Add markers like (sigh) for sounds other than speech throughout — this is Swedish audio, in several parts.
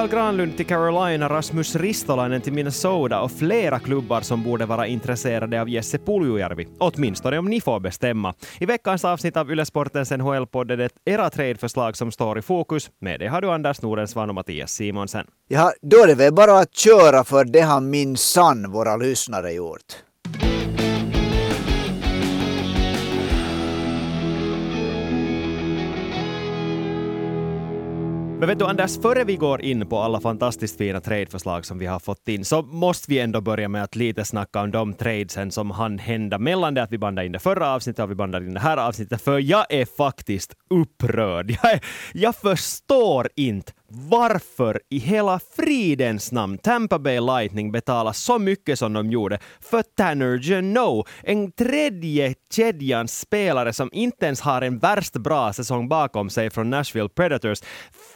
Mikael Granlund till Carolina, Rasmus Ristolainen till Minnesota och flera klubbar som borde vara intresserade av Jesse Puljujärvi, åtminstone om ni får bestämma. I veckans avsnitt av Ylesportens NHL-podd är det era tradeförslag som står i fokus. Med det har du Anders Nordensvan och Mattias Simonsen. Ja, då är det väl bara att köra för det har minsann våra lyssnare gjort. Men vet du Anders, före vi går in på alla fantastiskt fina tradeförslag som vi har fått in, så måste vi ändå börja med att lite snacka om de tradesen som hann hända mellan det att vi bandade in det förra avsnittet och vi bandade in det här avsnittet, för jag är faktiskt upprörd. Jag, är, jag förstår inte varför i hela fridens namn Tampa Bay Lightning betalar så mycket som de gjorde för Tanner Jeannot, en tredje kedjans spelare som inte ens har en värst bra säsong bakom sig från Nashville Predators.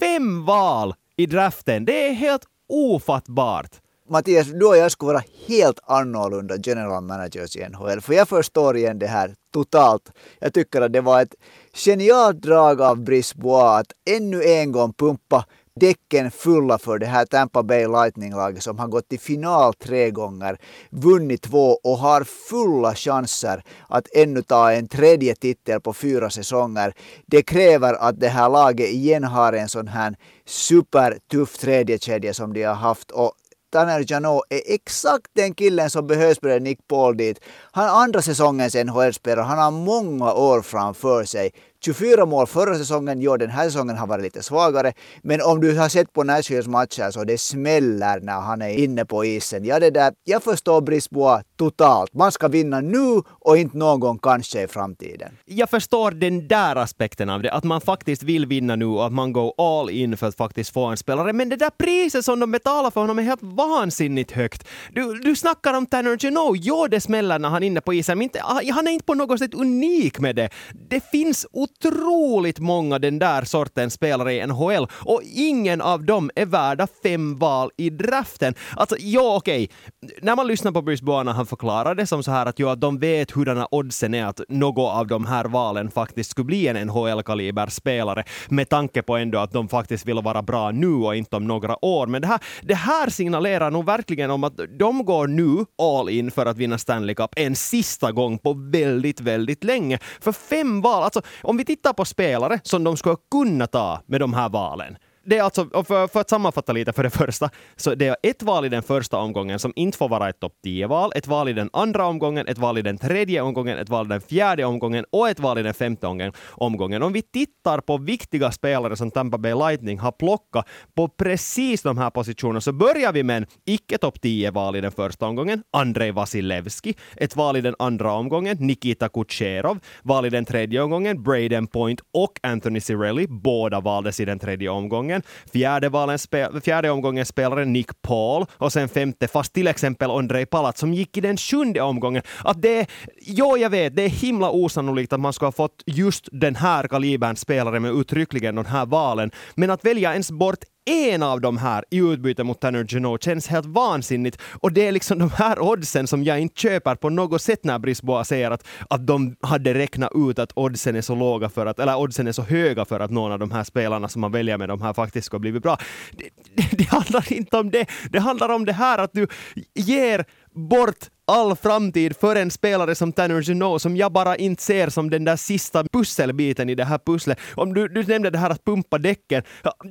Fem val i draften, det är helt ofattbart. Mattias, du och jag skulle vara helt annorlunda general managers i NHL. För jag förstår igen det här totalt. Jag tycker att det var ett genialt drag av Brisbois att ännu en gång pumpa däcken fulla för det här Tampa Bay Lightning-laget som har gått till final tre gånger, vunnit två och har fulla chanser att ännu ta en tredje titel på fyra säsonger. Det kräver att det här laget igen har en sån här supertuff tredje kedja som de har haft och Tanner Janot är exakt den killen som behövs på Nick Paul dit. Han är andra säsongens NHL-spelare, han har många år framför sig. 24 mål förra säsongen, jo den här säsongen har varit lite svagare. Men om du har sett på Nashvilles matcher så det smäller när han är inne på isen. Ja, det där, jag förstår Brisbois totalt. Man ska vinna nu och inte någon gång kanske i framtiden. Jag förstår den där aspekten av det, att man faktiskt vill vinna nu och att man går all in för att faktiskt få en spelare. Men det där priset som de betalar för honom är helt vansinnigt högt. Du, du snackar om Tanner Genoa. jo det smäller när han är inne på isen, men inte, han är inte på något sätt unik med det. Det finns otroligt många den där sortens spelare i NHL och ingen av dem är värda fem val i draften. Alltså, ja okej, okay. när man lyssnar på Bruce Boana, han förklarar det som så här att, ja, de vet hurdana oddsen är att något av de här valen faktiskt skulle bli en NHL-kaliber spelare med tanke på ändå att de faktiskt vill vara bra nu och inte om några år. Men det här, det här signalerar nog verkligen om att de går nu all in för att vinna Stanley Cup en sista gång på väldigt, väldigt länge. För fem val, alltså om vi vi tittar på spelare som de skulle kunna ta med de här valen det är alltså, för, för, att sammanfatta lite för det första, så det är ett val i den första omgången som inte får vara ett topp 10-val, ett val i den andra omgången, ett val i den tredje omgången, ett val i den fjärde omgången och ett val i den femte omgången. Om vi tittar på viktiga spelare som Tampa Bay Lightning har plockat på precis de här positionerna så börjar vi med en icke topp 10-val i den första omgången, Andrei Vasilevski, ett val i den andra omgången, Nikita Kucherov, val i den tredje omgången, Braden Point och Anthony Cirelli, båda valdes i den tredje omgången omgången. Fjärde, valen spe, fjärde omgången spelare Nick Paul och sen femte fast till exempel Andrei Palat som gick i den sjunde omgången. Att det, jo, jag vet, det är himla osannolikt att man ska ha fått just den här kalibern spelare med uttryckligen de här valen. Men att välja ens bort en av de här i utbyte mot Tanner Genot känns helt vansinnigt. Och det är liksom de här oddsen som jag inte köper på något sätt när Brisboa säger att, att de hade räknat ut att oddsen är så låga för att, eller oddsen är så höga för att någon av de här spelarna som man väljer med de här faktiskt ska bli bra. Det, det, det handlar inte om det. Det handlar om det här att du ger bort all framtid för en spelare som Tanner Junot som jag bara inte ser som den där sista pusselbiten i det här pusslet. Om du, du nämnde det här att pumpa däcken.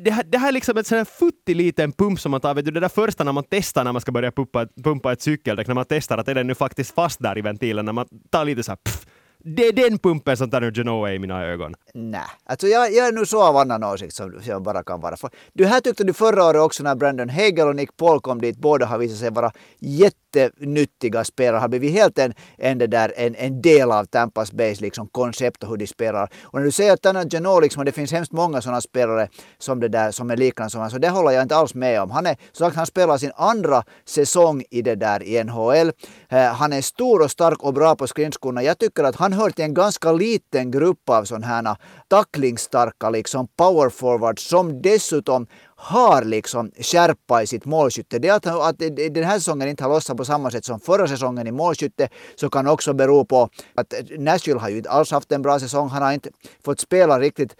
Det här, det här är liksom en sån här futtig liten pump som man tar, vet du, det där första när man testar när man ska börja pumpa, pumpa ett cykeldäck, när man testar att är den nu faktiskt fast där i ventilen, när man tar lite så här pff, det är den pumpen som Tanner Genoa är i mina ögon. Nej, alltså jag, jag är nu så av annan åsikt som jag bara kan vara. För, du här tyckte du förra året också när Brandon Hagel och Nick Paul kom dit, båda har visat sig vara jättenyttiga spelare, har blivit helt en, en, där, en, en del av Tampas Bays liksom, koncept och hur de spelar. Och när du säger att Tanner Genoa, liksom, det finns hemskt många sådana spelare som, det där, som är liknande som han, så det håller jag inte alls med om. Han är, sagt, han spelar sin andra säsong i det där i NHL. Eh, han är stor och stark och bra på skridskorna. Jag tycker att han han hör till en ganska liten grupp av sådana här tacklingsstarka liksom power som dessutom har liksom skärpa i sitt målskytte. Det att, att den här säsongen inte har lossat på samma sätt som förra säsongen i målskytte så kan också bero på att Nashville har ju inte alls haft en bra säsong. Han har inte fått spela riktigt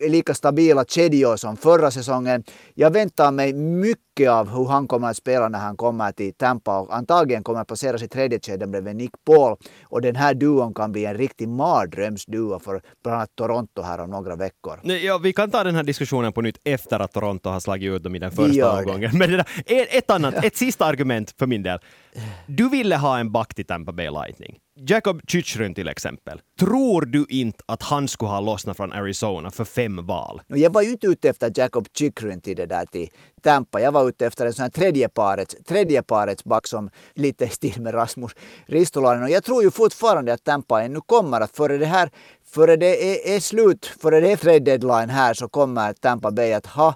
lika stabila kedjor som förra säsongen. Jag väntar mig mycket av hur han kommer att spela när han kommer till Tampa och antagligen kommer att placeras i tredje kedjan bredvid Nick Paul. Och den här duon kan bli en riktig mardrömsduo för bland annat Toronto här om några veckor. Ja, vi kan ta den här diskussionen på nytt efter att Toronto har slagit ut dem i den första omgången. (laughs) Men det där, ett, annat, ett sista argument för min del. Du ville ha en back till Tampa Bay Lightning. Jacob Chychrun till exempel. Tror du inte att han skulle ha lossnat från Arizona för fem val? Jag var ju inte ute efter Jacob Chychrun till det där till Tampa. Jag var ute efter en sån här tredjeparets, tredjeparets back som lite (laughs) i stil med Rasmus Ristolainen. Och jag tror ju fortfarande att Tampa ännu kommer att före det här, före det är, är slut, före det är trade deadline här så kommer Tampa Bay att ha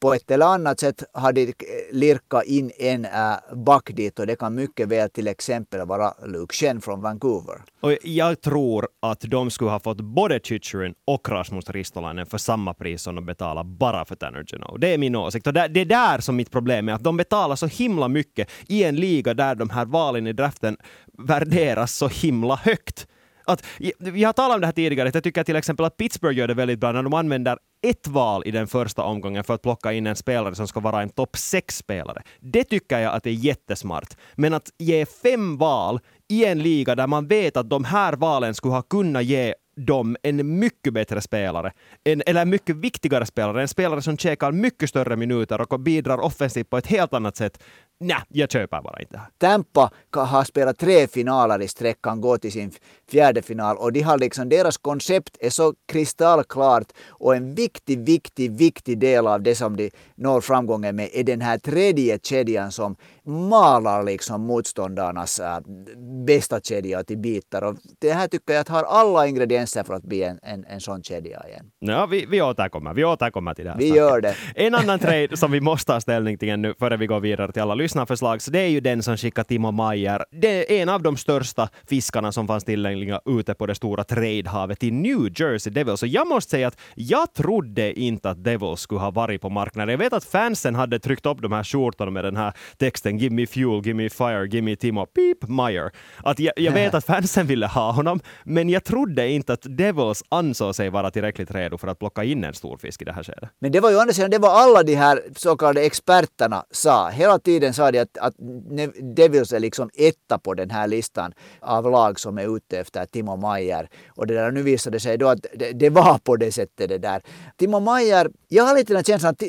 på ett eller annat sätt har de lirkat in en äh, back dit och det kan mycket väl till exempel vara Luke Shen från Vancouver. Och jag tror att de skulle ha fått både Chychrun och Rasmus Ristolainen för samma pris som de betalar bara för Tanner Genoa. Det är min åsikt. Och det, är där som mitt problem är, att de betalar så himla mycket i en liga där de här valen i draften värderas så himla högt. Att, vi har talat om det här tidigare, jag tycker till exempel att Pittsburgh gör det väldigt bra när de använder ett val i den första omgången för att plocka in en spelare som ska vara en topp 6-spelare. Det tycker jag att det är jättesmart. Men att ge fem val i en liga där man vet att de här valen skulle ha kunnat ge dem en mycket bättre spelare, en, eller en mycket viktigare spelare, en spelare som käkar mycket större minuter och bidrar offensivt på ett helt annat sätt. Nej, jag köper bara inte. Tampa har spelat tre finaler i sträck, kan gå till sin fjärde final och de har liksom, deras koncept är så kristallklart och en viktig, viktig, viktig del av det som de når framgången med är den här tredje kedjan som malar liksom motståndarnas äh, bästa kedja till bitar. Och det här tycker jag att har alla ingredienser för att bli en, en, en sån kedja igen. Ja, vi, vi återkommer. Vi återkommer till det här. Vi snacket. gör det. En annan (laughs) trade som vi måste ta ställning till nu före vi går vidare till alla lyssnarförslag, så det är ju den som skickar Timo Maier. Det är en av de största fiskarna som fanns tillgängliga ute på det stora tradehavet i New Jersey Devils. Och jag måste säga att jag trodde inte att Devils skulle ha varit på marknaden. Jag vet att fansen hade tryckt upp de här skjortorna med den här texten “Give me fuel, give me fire, give me Timo Beep Meyer”. Att jag, jag vet att fansen ville ha honom, men jag trodde inte att Devils ansåg sig vara tillräckligt redo för att plocka in en stor fisk i det här skedet. Men det var ju andra sidan, det var alla de här så kallade experterna sa. Hela tiden sa de att, att Devils är liksom etta på den här listan av lag som är ute efter Timo Maier. Och det där, nu visade det sig då att det, det var på det sättet det där. Timo Maier, jag har lite den känslan att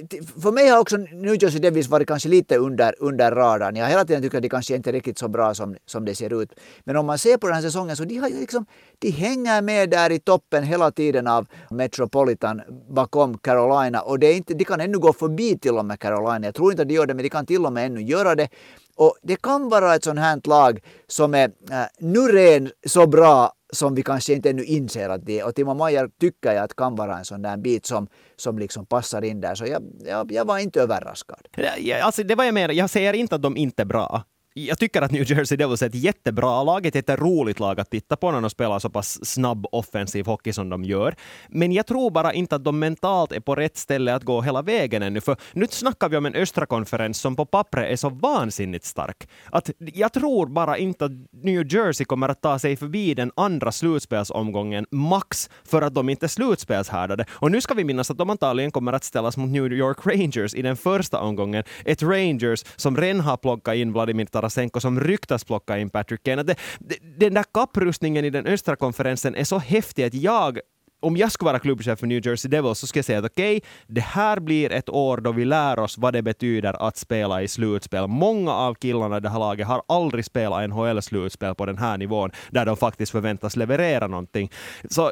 för mig har också New Jersey Devils varit kanske lite under, under radarn. Jag har hela tiden tyckt att de kanske inte är riktigt så bra som, som det ser ut. Men om man ser på den här säsongen så de har liksom, de hänger med där i toppen hela tiden av Metropolitan bakom Carolina och det är inte, de kan ännu gå förbi till och med Carolina. Jag tror inte att de gör det men de kan till och med ännu göra det. Och det kan vara ett sånt här lag som är äh, nu ren så bra som vi kanske inte ännu inser att det är. Och Timo Meyer tycker jag att kan vara en sån där bit som, som liksom passar in där. Så jag, jag, jag var inte överraskad. Ja, alltså det var jag menar. Jag säger inte att de inte är bra jag tycker att New Jersey Devils är ett jättebra lag, ett jätteroligt lag att titta på när de spelar så pass snabb offensiv hockey som de gör. Men jag tror bara inte att de mentalt är på rätt ställe att gå hela vägen ännu, för nu snackar vi om en östra konferens som på pappret är så vansinnigt stark. Att jag tror bara inte att New Jersey kommer att ta sig förbi den andra slutspelsomgången max för att de inte är slutspelshärdade. Och nu ska vi minnas att de antagligen kommer att ställas mot New York Rangers i den första omgången. Ett Rangers som redan har plockat in Vladimir Tarasenko som ryktas plocka in Patrick Kane. Att det, den där kapprustningen i den östra konferensen är så häftig att jag om jag skulle vara klubbchef för New Jersey Devils så skulle jag säga att okej, okay, det här blir ett år då vi lär oss vad det betyder att spela i slutspel. Många av killarna i det här laget har aldrig spelat NHL-slutspel på den här nivån, där de faktiskt förväntas leverera någonting. Så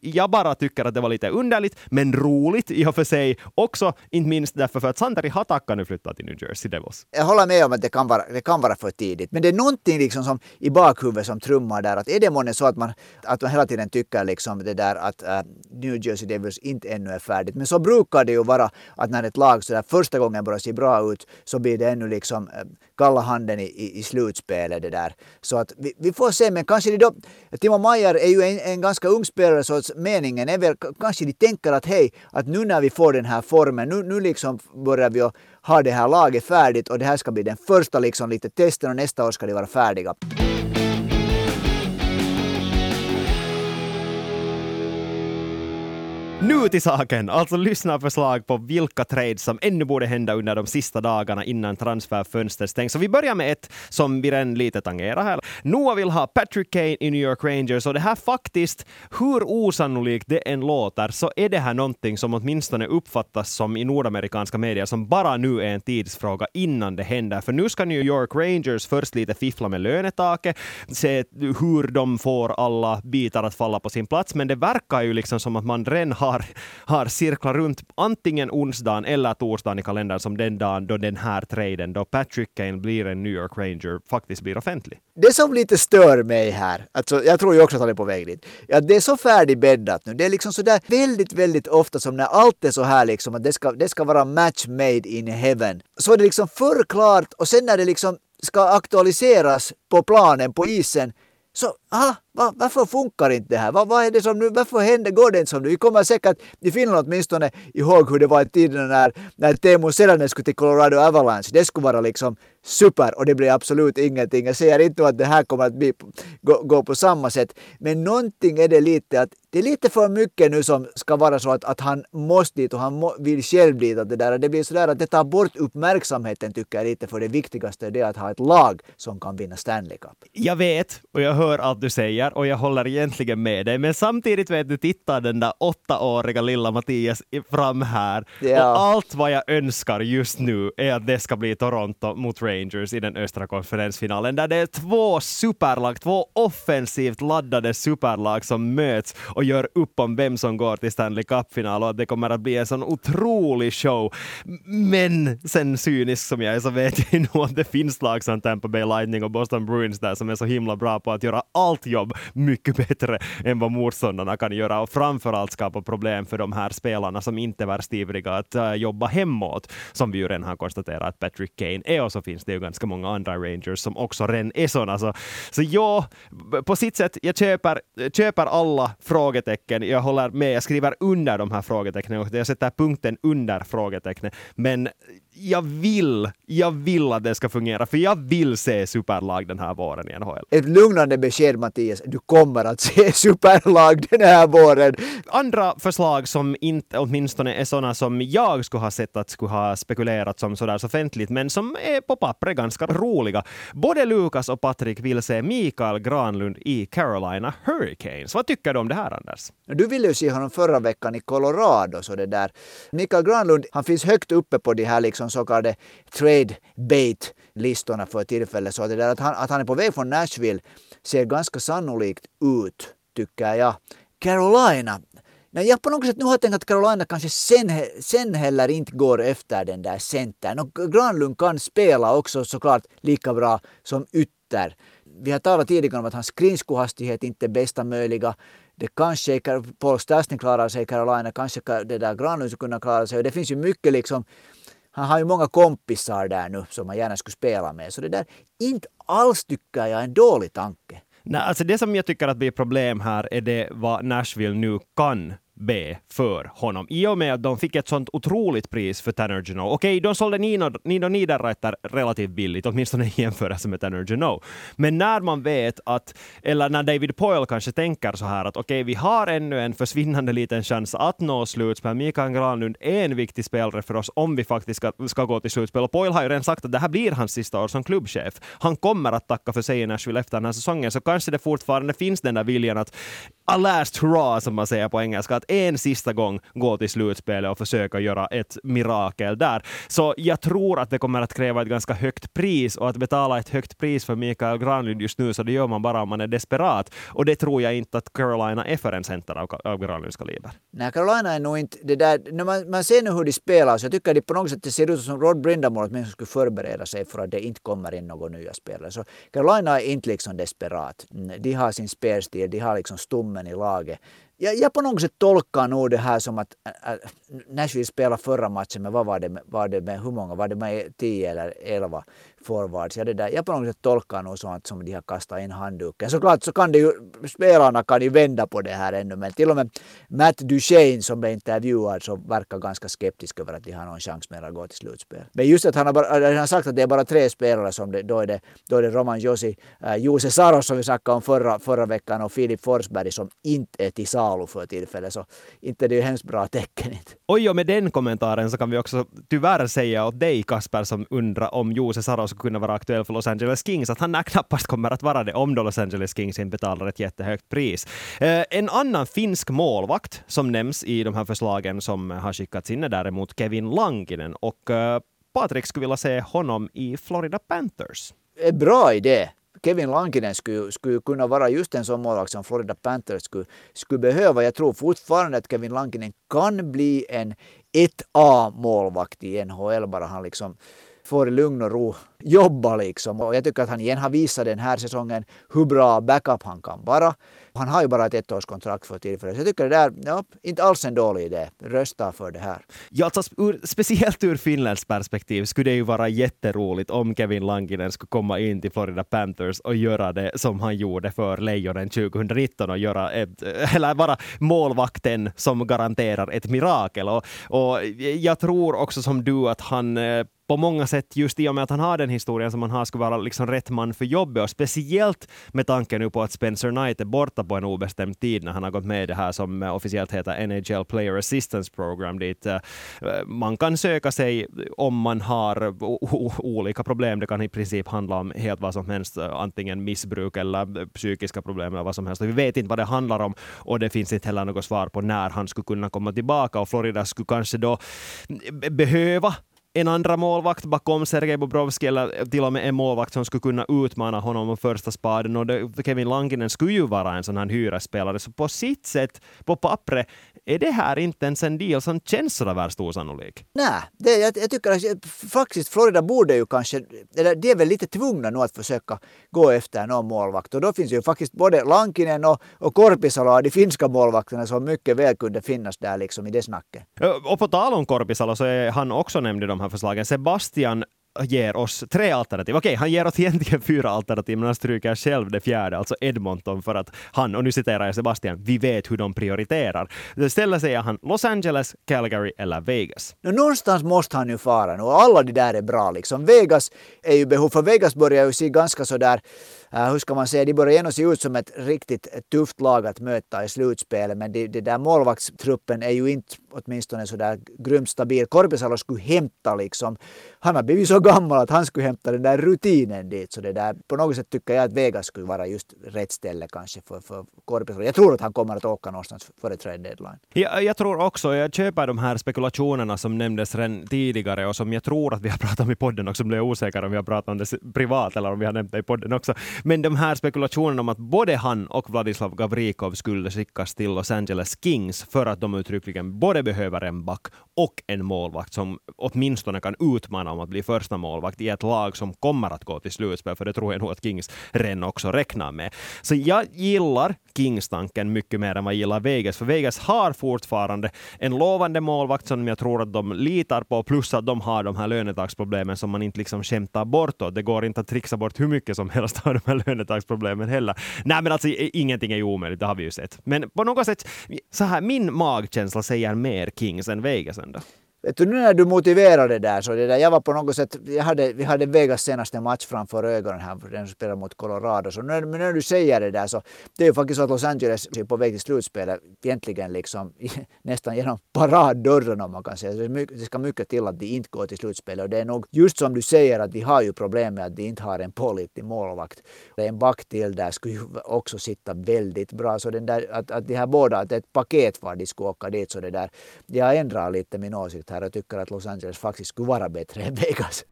jag bara tycker att det var lite underligt, men roligt i och för sig. Också, inte minst därför för att Santeri Hatakka nu flyttat till New Jersey Devils. Jag håller med om att det kan vara, det kan vara för tidigt, men det är någonting liksom som i bakhuvudet som trummar där, att är det månne så att man, att man hela tiden tycker liksom det där att äh, New Jersey Devils inte ännu är färdigt. Men så brukar det ju vara att när ett lag så där första gången börjar se bra ut så blir det ännu liksom äh, kalla handen i, i, i slutspelet det där. Så att vi, vi får se, men kanske det då, Timo Maier är ju en, en ganska ung spelare så meningen är väl kanske de tänker att hej, att nu när vi får den här formen, nu, nu liksom börjar vi ha det här laget färdigt och det här ska bli den första liksom lite testen och nästa år ska de vara färdiga. Nu till saken! Alltså lyssnarförslag på vilka trades som ännu borde hända under de sista dagarna innan transferfönstret stängs. Så vi börjar med ett som vi redan lite tangerar här. Noah vill ha Patrick Kane i New York Rangers och det här faktiskt, hur osannolikt det än låter, så är det här någonting som åtminstone uppfattas som i nordamerikanska medier som bara nu är en tidsfråga innan det händer. För nu ska New York Rangers först lite fiffla med lönetaket, se hur de får alla bitar att falla på sin plats, men det verkar ju liksom som att man redan har har, har cirklat runt antingen onsdagen eller torsdagen i kalendern som den dagen då den här traden, då Patrick Kane blir en New York Ranger, faktiskt blir offentlig. Det som lite stör mig här, alltså jag tror ju också att han är på väg dit, ja, det är så färdigbäddat nu. Det är liksom sådär väldigt, väldigt ofta som när allt är så här liksom att det ska, det ska vara match made in heaven. Så är det liksom förklart och sen när det liksom ska aktualiseras på planen, på isen, så aha, va, varför funkar inte det här? Va, vad är det som nu, varför händer, går det inte som nu? Vi kommer säkert i Finland åtminstone ihåg hur det var i tiden när, när Teemu Selänen skulle till Colorado Avalanche. Det skulle vara liksom super och det blir absolut ingenting. Jag säger inte att det här kommer att bli, gå, gå på samma sätt. Men någonting är det lite att det är lite för mycket nu som ska vara så att, att han måste dit och han må, vill själv dit. Att det, där, det blir sådär att det tar bort uppmärksamheten tycker jag lite för det viktigaste är det att ha ett lag som kan vinna Stanley Cup. Jag vet och jag hör allt du säger och jag håller egentligen med dig. Men samtidigt vet du, tittar den där åttaåriga lilla Mattias fram här ja. och allt vad jag önskar just nu är att det ska bli Toronto mot Rangers i den östra konferensfinalen där det är två superlag, två offensivt laddade superlag som möts och gör upp om vem som går till Stanley Cup-final och att det kommer att bli en sån otrolig show. Men sen cynisk som jag är så vet (laughs) jag nog att det finns lag som Tampa Bay Lightning och Boston Bruins där som är så himla bra på att göra allt jobb mycket bättre än vad motståndarna kan göra och framförallt skapa problem för de här spelarna som inte är stivriga att uh, jobba hemåt, som vi ju redan har konstaterat att Patrick Kane är och så finns det ju ganska många andra Rangers som också redan är sådana. Så, så ja, på sitt sätt, jag köper, köper alla frågetecken. Jag håller med, jag skriver under de här frågetecknen och jag sätter punkten under frågetecknet. Men jag vill, jag vill att det ska fungera, för jag vill se superlag den här våren i NHL. Ett lugnande besked Mattias, du kommer att se (laughs) superlag den här våren. Andra förslag som inte åtminstone är sådana som jag skulle ha sett att skulle ha spekulerat som sådär så offentligt, men som är på pappret ganska roliga. Både Lukas och Patrik vill se Mikael Granlund i Carolina Hurricanes. Vad tycker du om det här, Anders? Du ville ju se honom förra veckan i Colorado, så det där. Mikael Granlund, han finns högt uppe på de här liksom Liksom så kallade trade bait listorna för tillfället. Så det där att han, att han är på väg från Nashville ser ganska sannolikt ut, tycker jag. Carolina, Nej, jag på något sätt nu har tänkt att Carolina kanske sen, sen heller inte går efter den där centern. Och Granlund kan spela också såklart lika bra som ytter. Vi har talat tidigare om att hans skridskohastighet inte är bästa möjliga. Det kanske Paul Stastny klarar sig i Carolina, kanske det där Granlund skulle kunna klara sig. Och det finns ju mycket liksom han har ju många kompisar där nu som han gärna skulle spela med. Så det där, inte alls tycker jag är en dålig tanke. Nej, alltså det som jag tycker att blir problem här är det vad Nashville nu kan B för honom. I och med att de fick ett sånt otroligt pris för Tanner Geno. Okej, okay, de sålde Nino, Nino Niederreiter relativt billigt, åtminstone i jämförelse med Tanner Geno. Men när man vet att, eller när David Poyle kanske tänker så här att okej, okay, vi har ännu en försvinnande liten chans att nå slutspel. Mikael Granlund är en viktig spelare för oss om vi faktiskt ska, ska gå till slutspel. Och Poyle har ju redan sagt att det här blir hans sista år som klubbchef. Han kommer att tacka för sig i Nashville efter den här säsongen, så kanske det fortfarande finns den där viljan att a last hurrah, som man säger på engelska, att en sista gång gå till slutspelet och försöka göra ett mirakel där. Så jag tror att det kommer att kräva ett ganska högt pris och att betala ett högt pris för Mikael Granlund just nu, så det gör man bara om man är desperat. Och det tror jag inte att Carolina är för en center av, av Granlunds kaliber. Nej, Carolina är nog inte det där, när man, man ser nu hur de spelar så jag tycker att på något sätt det ser ut som Rod Brindamore människor skulle förbereda sig för att det inte kommer in några nya spelare. Så Carolina är inte liksom desperat. Mm, de har sin spelstil, de har liksom stommen i laget jag, jag på något sätt tolkar nog det här som att äh, Nashville spelade förra matchen med, vad var det, med, var det med, hur många, var det med 10 eller 11 forwards? Ja, det där, jag på något sätt tolkar nog som att som de har kastat in handduken. Såklart så kan det ju, spelarna kan ju vända på det här ännu, men till och med Matt Duchene som blev intervjuad så verkar ganska skeptisk över att de har någon chans med att gå till slutspel. Men just att han har, bara, äh, han har sagt att det är bara tre spelare som det, då är det, då är det Roman Josi, äh, Jose Saros som vi snackade om förra, förra veckan och Filip Forsberg som inte är tillsammans salu för tillfället. Så inte det är ju hemskt bra tecken. Oj, och med den kommentaren så kan vi också tyvärr säga åt dig Kasper som undrar om Jose Saros skulle kunna vara aktuell för Los Angeles Kings att han knappast kommer att vara det om då Los Angeles Kings inte betalar ett jättehögt pris. Eh, en annan finsk målvakt som nämns i de här förslagen som har skickats in är däremot Kevin Lankinen och eh, Patrik skulle vilja se honom i Florida Panthers. Bra idé. Kevin Lankinen skulle, skulle kunna vara just en sån målvakt som Florida Panthers skulle, skulle behöva. Jag tror fortfarande att Kevin Lankinen kan bli en 1A-målvakt i NHL bara han liksom får i lugn och ro jobba liksom. Och jag tycker att han igen har visat den här säsongen hur bra backup han kan vara. Han har ju bara ett ettårskontrakt för tillfället. Så jag tycker det där, ja, inte alls en dålig idé. Rösta för det här. Ja, alltså, ur, speciellt ur Finlands perspektiv skulle det ju vara jätteroligt om Kevin Lankinen skulle komma in till Florida Panthers och göra det som han gjorde för Lejonen 2019 och göra ett, (laughs) eller vara målvakten som garanterar ett mirakel. Och, och jag tror också som du att han eh, på många sätt, just i och med att han har den historien som han har, skulle vara liksom rätt man för jobbet. Och speciellt med tanke nu på att Spencer Knight är borta på en obestämd tid när han har gått med i det här som eh, officiellt heter NHL Player Assistance Program, dit eh, man kan söka sig om man har olika problem. Det kan i princip handla om helt vad som helst, eh, antingen missbruk eller psykiska problem eller vad som helst. Vi vet inte vad det handlar om och det finns inte heller något svar på när han skulle kunna komma tillbaka och Florida skulle kanske då mm, behöva en andra målvakt bakom Sergej Bobrovski eller till och med en målvakt som skulle kunna utmana honom om första spaden. Och det, Kevin Lankinen skulle ju vara en sån här hyresspelare. Så på sitt sätt, på pappret, är det här inte ens en deal som känns så värst osannolik. Nej, det, jag, jag tycker att faktiskt Florida borde ju kanske, eller de är väl lite tvungna nu att försöka gå efter någon målvakt. Och då finns ju faktiskt både Lankinen och, och Korpisalo, de finska målvakterna, som mycket väl kunde finnas där liksom i det snacket. Och på tal om Korpisalo så är han också nämnd i de här förslagen. Sebastian ger oss tre alternativ. Okej, han ger oss egentligen fyra alternativ, men han stryker själv det fjärde, alltså Edmonton, för att han, och nu citerar jag Sebastian, vi vet hur de prioriterar. Istället säger han Los Angeles, Calgary eller Vegas. No, någonstans måste han ju fara nu och alla de där är bra liksom. Vegas är ju behov, för Vegas börjar ju se ganska sådär där Äh, hur ska man säga, de börjar ändå se ut som ett riktigt tufft lag att möta i slutspelet. Men det, det där målvaktstruppen är ju inte åtminstone så där grymt stabil. Korpisalo skulle hämta liksom, han har blivit så gammal att han skulle hämta den där rutinen dit. Så det där, på något sätt tycker jag att Vegas skulle vara just rätt ställe kanske för, för Korpisalo. Jag tror att han kommer att åka någonstans före trade deadline. Ja, jag tror också, jag köper de här spekulationerna som nämndes redan tidigare och som jag tror att vi har pratat om i podden också, blir osäker om vi har pratat om det privat eller om vi har nämnt det i podden också. Men de här spekulationerna om att både han och Vladislav Gavrikov skulle skickas till Los Angeles Kings för att de uttryckligen både behöver en back och en målvakt som åtminstone kan utmana om att bli första målvakt i ett lag som kommer att gå till slutspel, för det tror jag nog att Kings redan också räknar med. Så jag gillar Kings-tanken mycket mer än vad jag gillar Vegas, för Vegas har fortfarande en lovande målvakt som jag tror att de litar på, plus att de har de här lönetagsproblemen som man inte liksom skämtar bort. Och det går inte att trixa bort hur mycket som helst av de här lönetagsproblemen heller. Nej, men alltså ingenting är ju omöjligt, det har vi ju sett. Men på något sätt, så här, min magkänsla säger mer Kings än Vegas ändå. Vet du, nu när du motiverar det där så det där, jag var på något sätt, jag hade, vi hade Vegas senaste match framför ögonen här, den som spelar mot Colorado. Så nu när du säger det där så, det är ju faktiskt så att Los Angeles är på väg till slutspelet egentligen liksom (laughs) nästan genom paraddörren om man kan säga. Det ska mycket till att de inte går till slutspelet och det är nog just som du säger att de har ju problem med att de inte har en pålitlig målvakt. En back till där skulle ju också sitta väldigt bra. Så den där, att, att de här båda, att det är ett paket var de skulle åka dit så det där, jag ändrar lite min åsikt här och tycker att Los Angeles faktiskt skulle vara bättre än Vegas.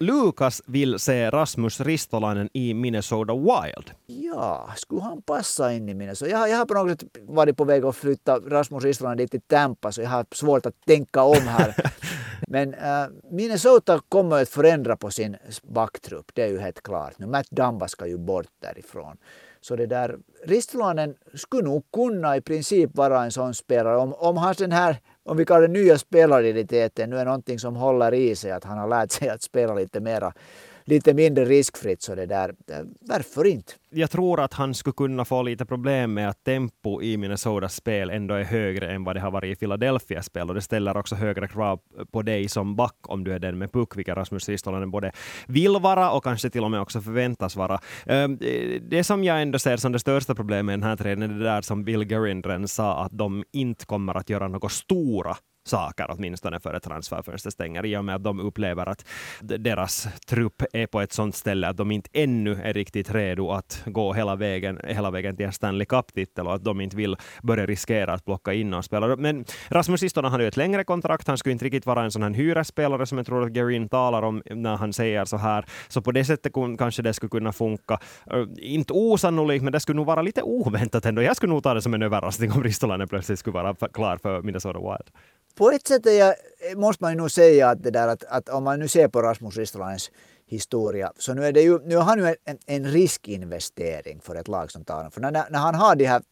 Lukas vill se Rasmus Ristolainen i Minnesota Wild. Ja, skulle han passa in i Minnesota? Jag, jag har på något sätt varit på väg att flytta Rasmus Ristolainen dit till Tampa så jag har svårt att tänka om här. (laughs) Men äh, Minnesota kommer att förändra på sin backtrupp, det är ju helt klart. Nu Matt Dumba ska ju bort därifrån. Så det där, Ristolainen skulle nog kunna i princip vara en sån spelare. Om, om hans den här, om vi kallar det nya spelaridentiteten, nu är någonting som håller i sig, att han har lärt sig att spela lite mera lite mindre riskfritt så det där, varför inte? Jag tror att han skulle kunna få lite problem med att tempo i Minnesotas spel ändå är högre än vad det har varit i Philadelphias spel och det ställer också högre krav på dig som back om du är den med puck, vilket Rasmus Ristolainen både vill vara och kanske till och med också förväntas vara. Ehm, det som jag ändå ser som det största problemet med den här träningen är det där som Bill Gerindren sa att de inte kommer att göra något stora saker åtminstone före transferfönstret stänger i och med att de upplever att deras trupp är på ett sånt ställe att de inte ännu är riktigt redo att gå hela vägen, hela vägen till en Stanley Cup-titel och att de inte vill börja riskera att plocka in någon spelare. Men Rasmus Istonen hade ju ett längre kontrakt. Han skulle inte riktigt vara en sån här hyresspelare som jag tror att Gerin talar om när han säger så här. Så på det sättet kanske det skulle kunna funka. Inte osannolikt, men det skulle nog vara lite oväntat ändå. Jag skulle nog ta det som en överraskning om Ristolainen plötsligt skulle vara klar för Minnesota Wild på ett sätt jag, måste man ju nog säga att, det där, att, att om man nu ser på Rasmus Ristolainens historia, så nu är, det ju, nu har han ju en, en riskinvestering för ett lag som tar honom. För när, när han har de här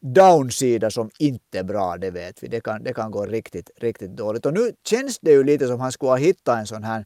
downsida som inte är bra, det vet vi. Det kan, det kan gå riktigt, riktigt dåligt. Och nu känns det ju lite som han skulle ha hittat en sån här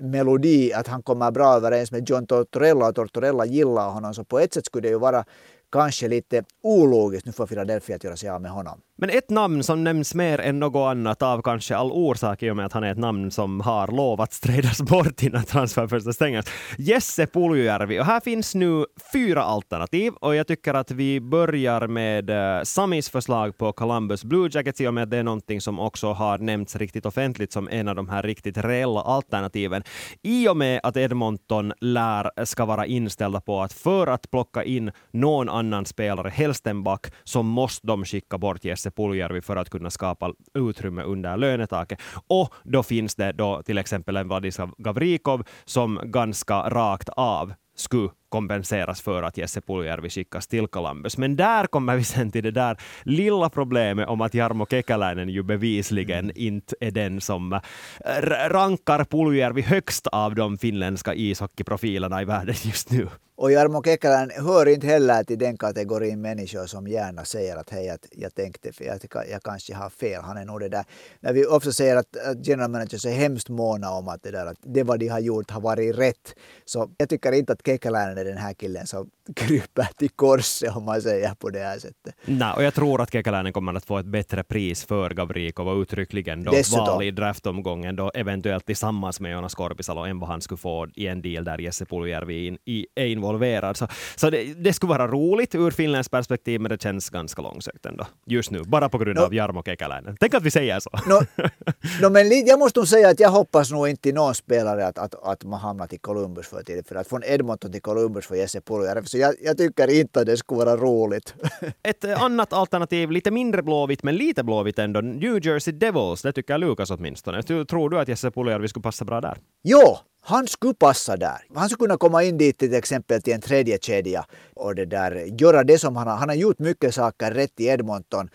melodi, att han kommer bra överens med John Tortorella och Tortorella gillar honom. Så på ett sätt skulle det ju vara kanske lite ologiskt nu för Philadelphia att göra sig av med honom. Men ett namn som nämns mer än något annat av kanske all orsak i och med att han är ett namn som har lovats tradas bort innan transferfönstret stängs. Jesse Puljujärvi. Och här finns nu fyra alternativ och jag tycker att vi börjar med eh, Samis förslag på Columbus Blue Jackets i och med att det är någonting som också har nämnts riktigt offentligt som en av de här riktigt reella alternativen. I och med att Edmonton lär eh, ska vara inställda på att för att plocka in någon annan annan spelare, helst en back, så måste de skicka bort Jesse Puljärvi för att kunna skapa utrymme under lönetaket. Och då finns det då till exempel en Vladislav Gavrikov som ganska rakt av skulle kompenseras för att Jesse Puljärvi skickas till Columbus. Men där kommer vi sen till det där lilla problemet om att Jarmo Kekäläinen ju bevisligen inte är den som rankar Puljärvi högst av de finländska ishockeyprofilerna i världen just nu. Och Jarmo Kekäläinen hör inte heller till den kategorin människor som gärna säger att hej, att jag tänkte för jag, jag kanske har fel. Han är nog det där. När vi också säger att, att general managers är hemskt måna om att det där att det vad de har gjort har varit rätt. Så jag tycker inte att Kekäläinen är den här killen som (laughs) kryper till korset om man säger på det här sättet. Nej, och jag tror att Kekäläinen kommer att få ett bättre pris för Gavrikov och uttryckligen då Dessutom. val i draftomgången då eventuellt tillsammans med Jonas Korpisalo än vad han skulle få i en deal där Jesse Puljärvi är involverad. Så, så det, det, skulle vara roligt ur Finlands perspektiv, men det känns ganska långsökt ändå just nu, bara på grund no. av Jarmo Kekäläinen. Tänk att vi säger så. No, (laughs) no, men jag måste nog säga att jag hoppas nog inte i någon spelare att, att, att man hamnar till Columbus för tidigt, för att från Edmonton till Columbus för Jesse Puljärvi, så jag, jag tycker inte att det skulle vara roligt. (laughs) Ett annat alternativ, lite mindre blåvitt, men lite blåvitt ändå, New Jersey Devils, det tycker Lukas åtminstone. Tror du att Jesse Puljärvi skulle passa bra där? Jo, han skulle passa där. Han skulle kunna komma in dit till exempel till en tredje kedja och det där, göra det som han har. Han har gjort mycket saker rätt i Edmonton.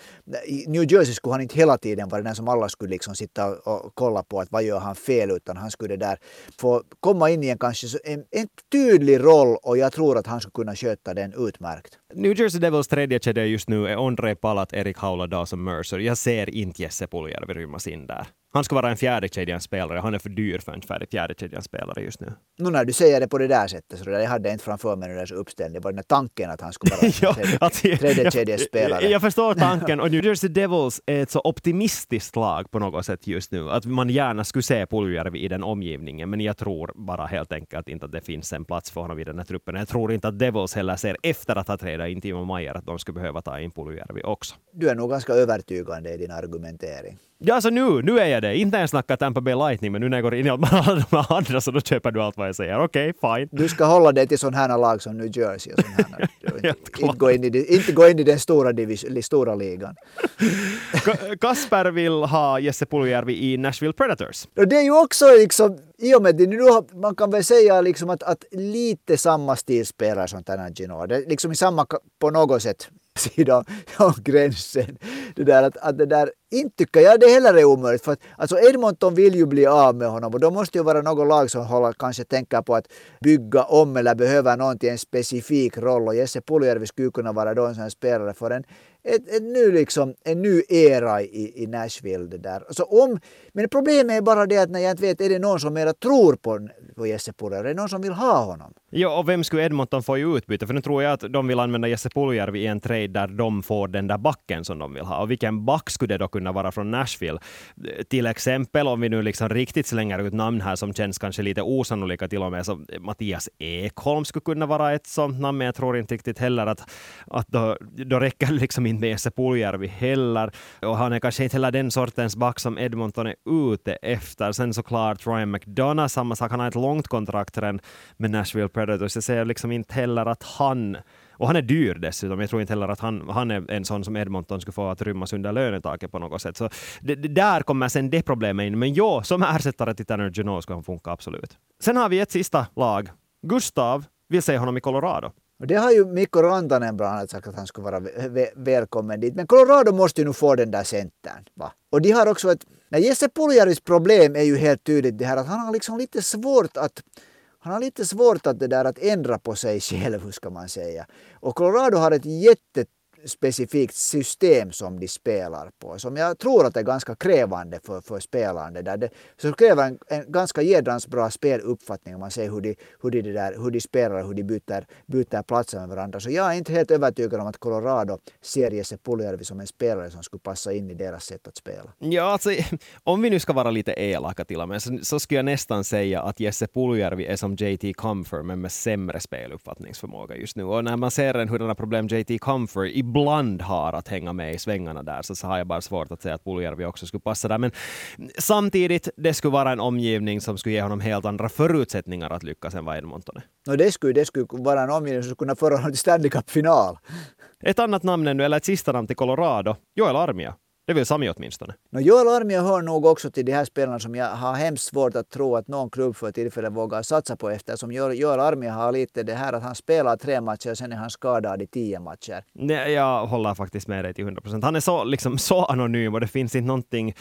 I New Jersey skulle han inte hela tiden vara den som alla skulle liksom sitta och kolla på att vad gör han fel utan han skulle där få komma in i en kanske en, en tydlig roll och jag tror att han skulle kunna sköta den utmärkt. New Jersey Devils tredje kedja just nu är Ondrej Palat, Erik Haula, Dawson Mercer. Jag ser inte Jesse Puljärvi rymmas in där. Han ska vara en fjärdekedjans spelare. Han är för dyr för en fjärdekedjans spelare just nu. Nu när du säger det på det där sättet, så det där, jag hade inte framför mig den där uppställningen. Var den tanken att han skulle vara (laughs) ja, tredje, tredje kedjans spelare. Jag, jag förstår tanken och (laughs) New Jersey Devils är ett så optimistiskt lag på något sätt just nu. Att man gärna skulle se Puljujärvi i den omgivningen. Men jag tror bara helt enkelt inte att det finns en plats för honom i den här truppen. Jag tror inte att Devils heller ser efter att ha trädat in Timo Maier att de skulle behöva ta in Puljujärvi också. Du är nog ganska övertygande i din argumentering. Ja, alltså nu, nu är jag det. Inte ens snacka Tampa Bay Lightning, men nu när jag går in i alla de andra så då köper du allt vad jag säger. Okej, okay, fine. Du ska hålla dig till sådana här lag som New Jersey och sådana här. (laughs) (laughs) inte, gå in i, inte gå in i den stora, divis, stora ligan. (laughs) Kasper vill ha Jesse Puljärvi i Nashville Predators. Det är ju också liksom, i och med det nu har, man kan väl säga liksom att, att lite samma stilspelare som Tanagino. Det är liksom i samma, på något sätt, sida om (laughs) gränsen. Det där att, att det där, inte tycker jag det heller är omöjligt. För att, alltså Edmonton vill ju bli av med honom och då måste ju vara något lag som håller, kanske tänker på att bygga om eller behöver någon till en specifik roll. Och Jesse Puljärvi skulle kunna vara då en sån spelare för en, ett, ett ny liksom, en ny era i, i Nashville. Det där. Alltså om, men problemet är bara det att när jag inte vet, är det någon som mera tror på, på Jesse Puljärvi? Är det någon som vill ha honom? Ja, och vem skulle Edmonton få i utbyte? För nu tror jag att de vill använda Jesse Puljärvi i en trade där de får den där backen som de vill ha. Och vilken back skulle det då kunna vara från Nashville? Till exempel, om vi nu liksom riktigt slänger ut namn här som känns kanske lite osannolika till och med, så Mattias Ekholm skulle kunna vara ett sånt namn, men jag tror inte riktigt heller att, att då, då räcker det liksom inte med Jesse Puljärvi heller. Och han är kanske inte heller den sortens back som Edmonton är ute efter. Sen såklart Ryan McDonough, samma sak, han har ett långt kontrakt redan med Nashville Predators. Jag ser liksom inte heller att han och han är dyr dessutom. Jag tror inte heller att han, han är en sån som Edmonton skulle få att rymmas under lönetaket på något sätt. Så det, det där kommer sen det problemet in. Men ja, som ersättare till Tanner Jeannot skulle han funka absolut. Sen har vi ett sista lag. Gustav vill se honom i Colorado. Och det har ju Mikko Rantanen bland annat sagt att han skulle vara välkommen dit. Men Colorado måste ju nu få den där centern. Va? Och de har också ett... Nej, Jesse Puljaris problem är ju helt tydligt det här att han har liksom lite svårt att han har lite svårt att, det där, att ändra på sig (laughs) själv, hur ska man säga. Och Colorado har ett jätte specifikt system som de spelar på, som jag tror att är ganska krävande för, för spelande. Där det, så kräver en, en ganska jädrans bra speluppfattning om man ser hur de, hur de, där, hur de spelar och hur de byter, byter platser med varandra. Så jag är inte helt övertygad om att Colorado ser Jesse Puljärvi som en spelare som skulle passa in i deras sätt att spela. Ja, alltså, (laughs) om vi nu ska vara lite elaka till och med, så, så skulle jag nästan säga att Jesse Puljärvi är som JT Comfort, men med sämre speluppfattningsförmåga just nu. Och när man ser hurdana problem JT Comfort ibland har att hänga med i svängarna där, så, så har jag bara svårt att säga att Puljärvi också skulle passa där. Men samtidigt, det skulle vara en omgivning som skulle ge honom helt andra förutsättningar att lyckas än vad Edmonton är. No, det, skulle, det skulle vara en omgivning som skulle kunna föra honom till Stanley Cup-final. Ett annat namn ännu, eller ett sista namn till Colorado, Joel Armia. Det vill Sami åtminstone. No, Joel Armia hör nog också till de här spelarna som jag har hemskt svårt att tro att någon klubb för tillfället vågar satsa på eftersom Joel Armia har lite det här att han spelar tre matcher och sen är han skadad i tio matcher. Nej, jag håller faktiskt med dig till 100 procent. Han är så, liksom, så anonym och det finns inte någonting...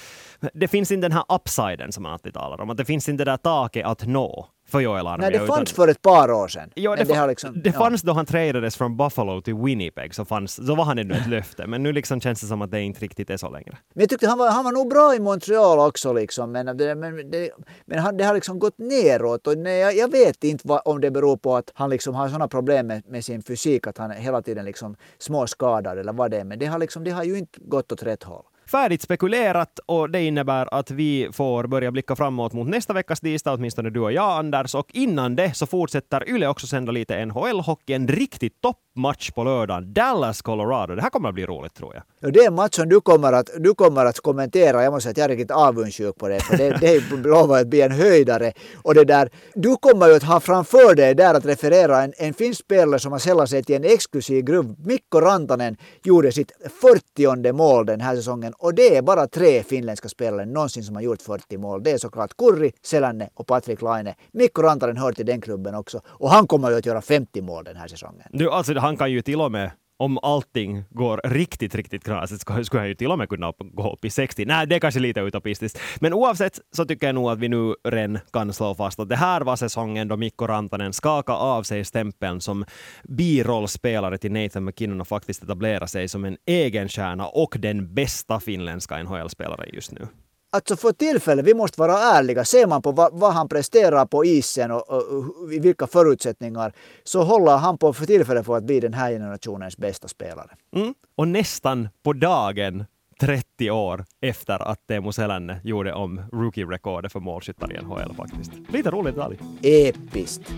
Det finns inte den här upsiden som man alltid talar om. Att det finns inte det där taket att nå för Joel. Nej, det fanns utan, för ett par år sedan. Ja, det, det, liksom, det ja. fanns då han tradades från Buffalo till Winnipeg, så, fanns, så var han ännu ett löfte. Men nu liksom känns det som att det inte riktigt är så längre. Men jag tyckte han var, han var nog bra i Montreal också, liksom, men, det, men, det, men han, det har liksom gått neråt. Och nej, jag, jag vet inte vad, om det beror på att han liksom har sådana problem med, med, sin fysik, att han hela tiden liksom småskadad eller vad det är. Men det har, liksom, det har ju inte gått åt rätt håll färdigt spekulerat och det innebär att vi får börja blicka framåt mot nästa veckas tisdag, åtminstone du och jag Anders. Och innan det så fortsätter Yle också sända lite NHL-hockey, en riktigt toppmatch på lördagen. Dallas, Colorado. Det här kommer att bli roligt tror jag. Ja, det är en match som du kommer att, du kommer att kommentera. Jag måste säga att jag är riktigt avundsjuk på det, för det, det lovar att bli en höjdare. Och det där, du kommer ju att ha framför dig där att referera en, en finsk spelare som har sällat sig till en exklusiv grupp. Mikko Rantanen gjorde sitt 40 mål den här säsongen och det är bara tre finländska spelare någonsin som har gjort 40 mål. Det är såklart Kurri, Selänne och Patrik Laine. Mikko Rantanen hör till den klubben också. Och han kommer ju att göra 50 mål den här säsongen. Du, alltså, han kan ju till och med om allting går riktigt, riktigt knasigt så alltså, skulle han ju till och med kunna gå upp i 60. Nej, det är kanske lite utopistiskt. Men oavsett så tycker jag nog att vi nu redan kan slå fast att det här var säsongen då Mikko Rantanen skakade av sig stämpeln som birollspelare till Nathan McKinnon och faktiskt etablerade sig som en egen stjärna och den bästa finländska NHL-spelaren just nu. Alltså för tillfället, vi måste vara ärliga, ser man på vad, vad han presterar på isen och, och, och, vilka förutsättningar så håller han på för tillfället på att bli den här generationens bästa spelare. Mm. Och nästan på dagen 30 år efter att Teemu Selänne gjorde om rookie-rekordet för målskyttar i NHL faktiskt. Lite rolig detalj. Episkt.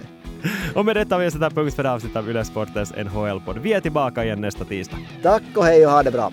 (laughs) och med detta vill jag sätta punkt för avsnittet av Yle Sportens NHL-podd. Vi är tillbaka igen nästa tisdag. Tack och hej och ha det bra.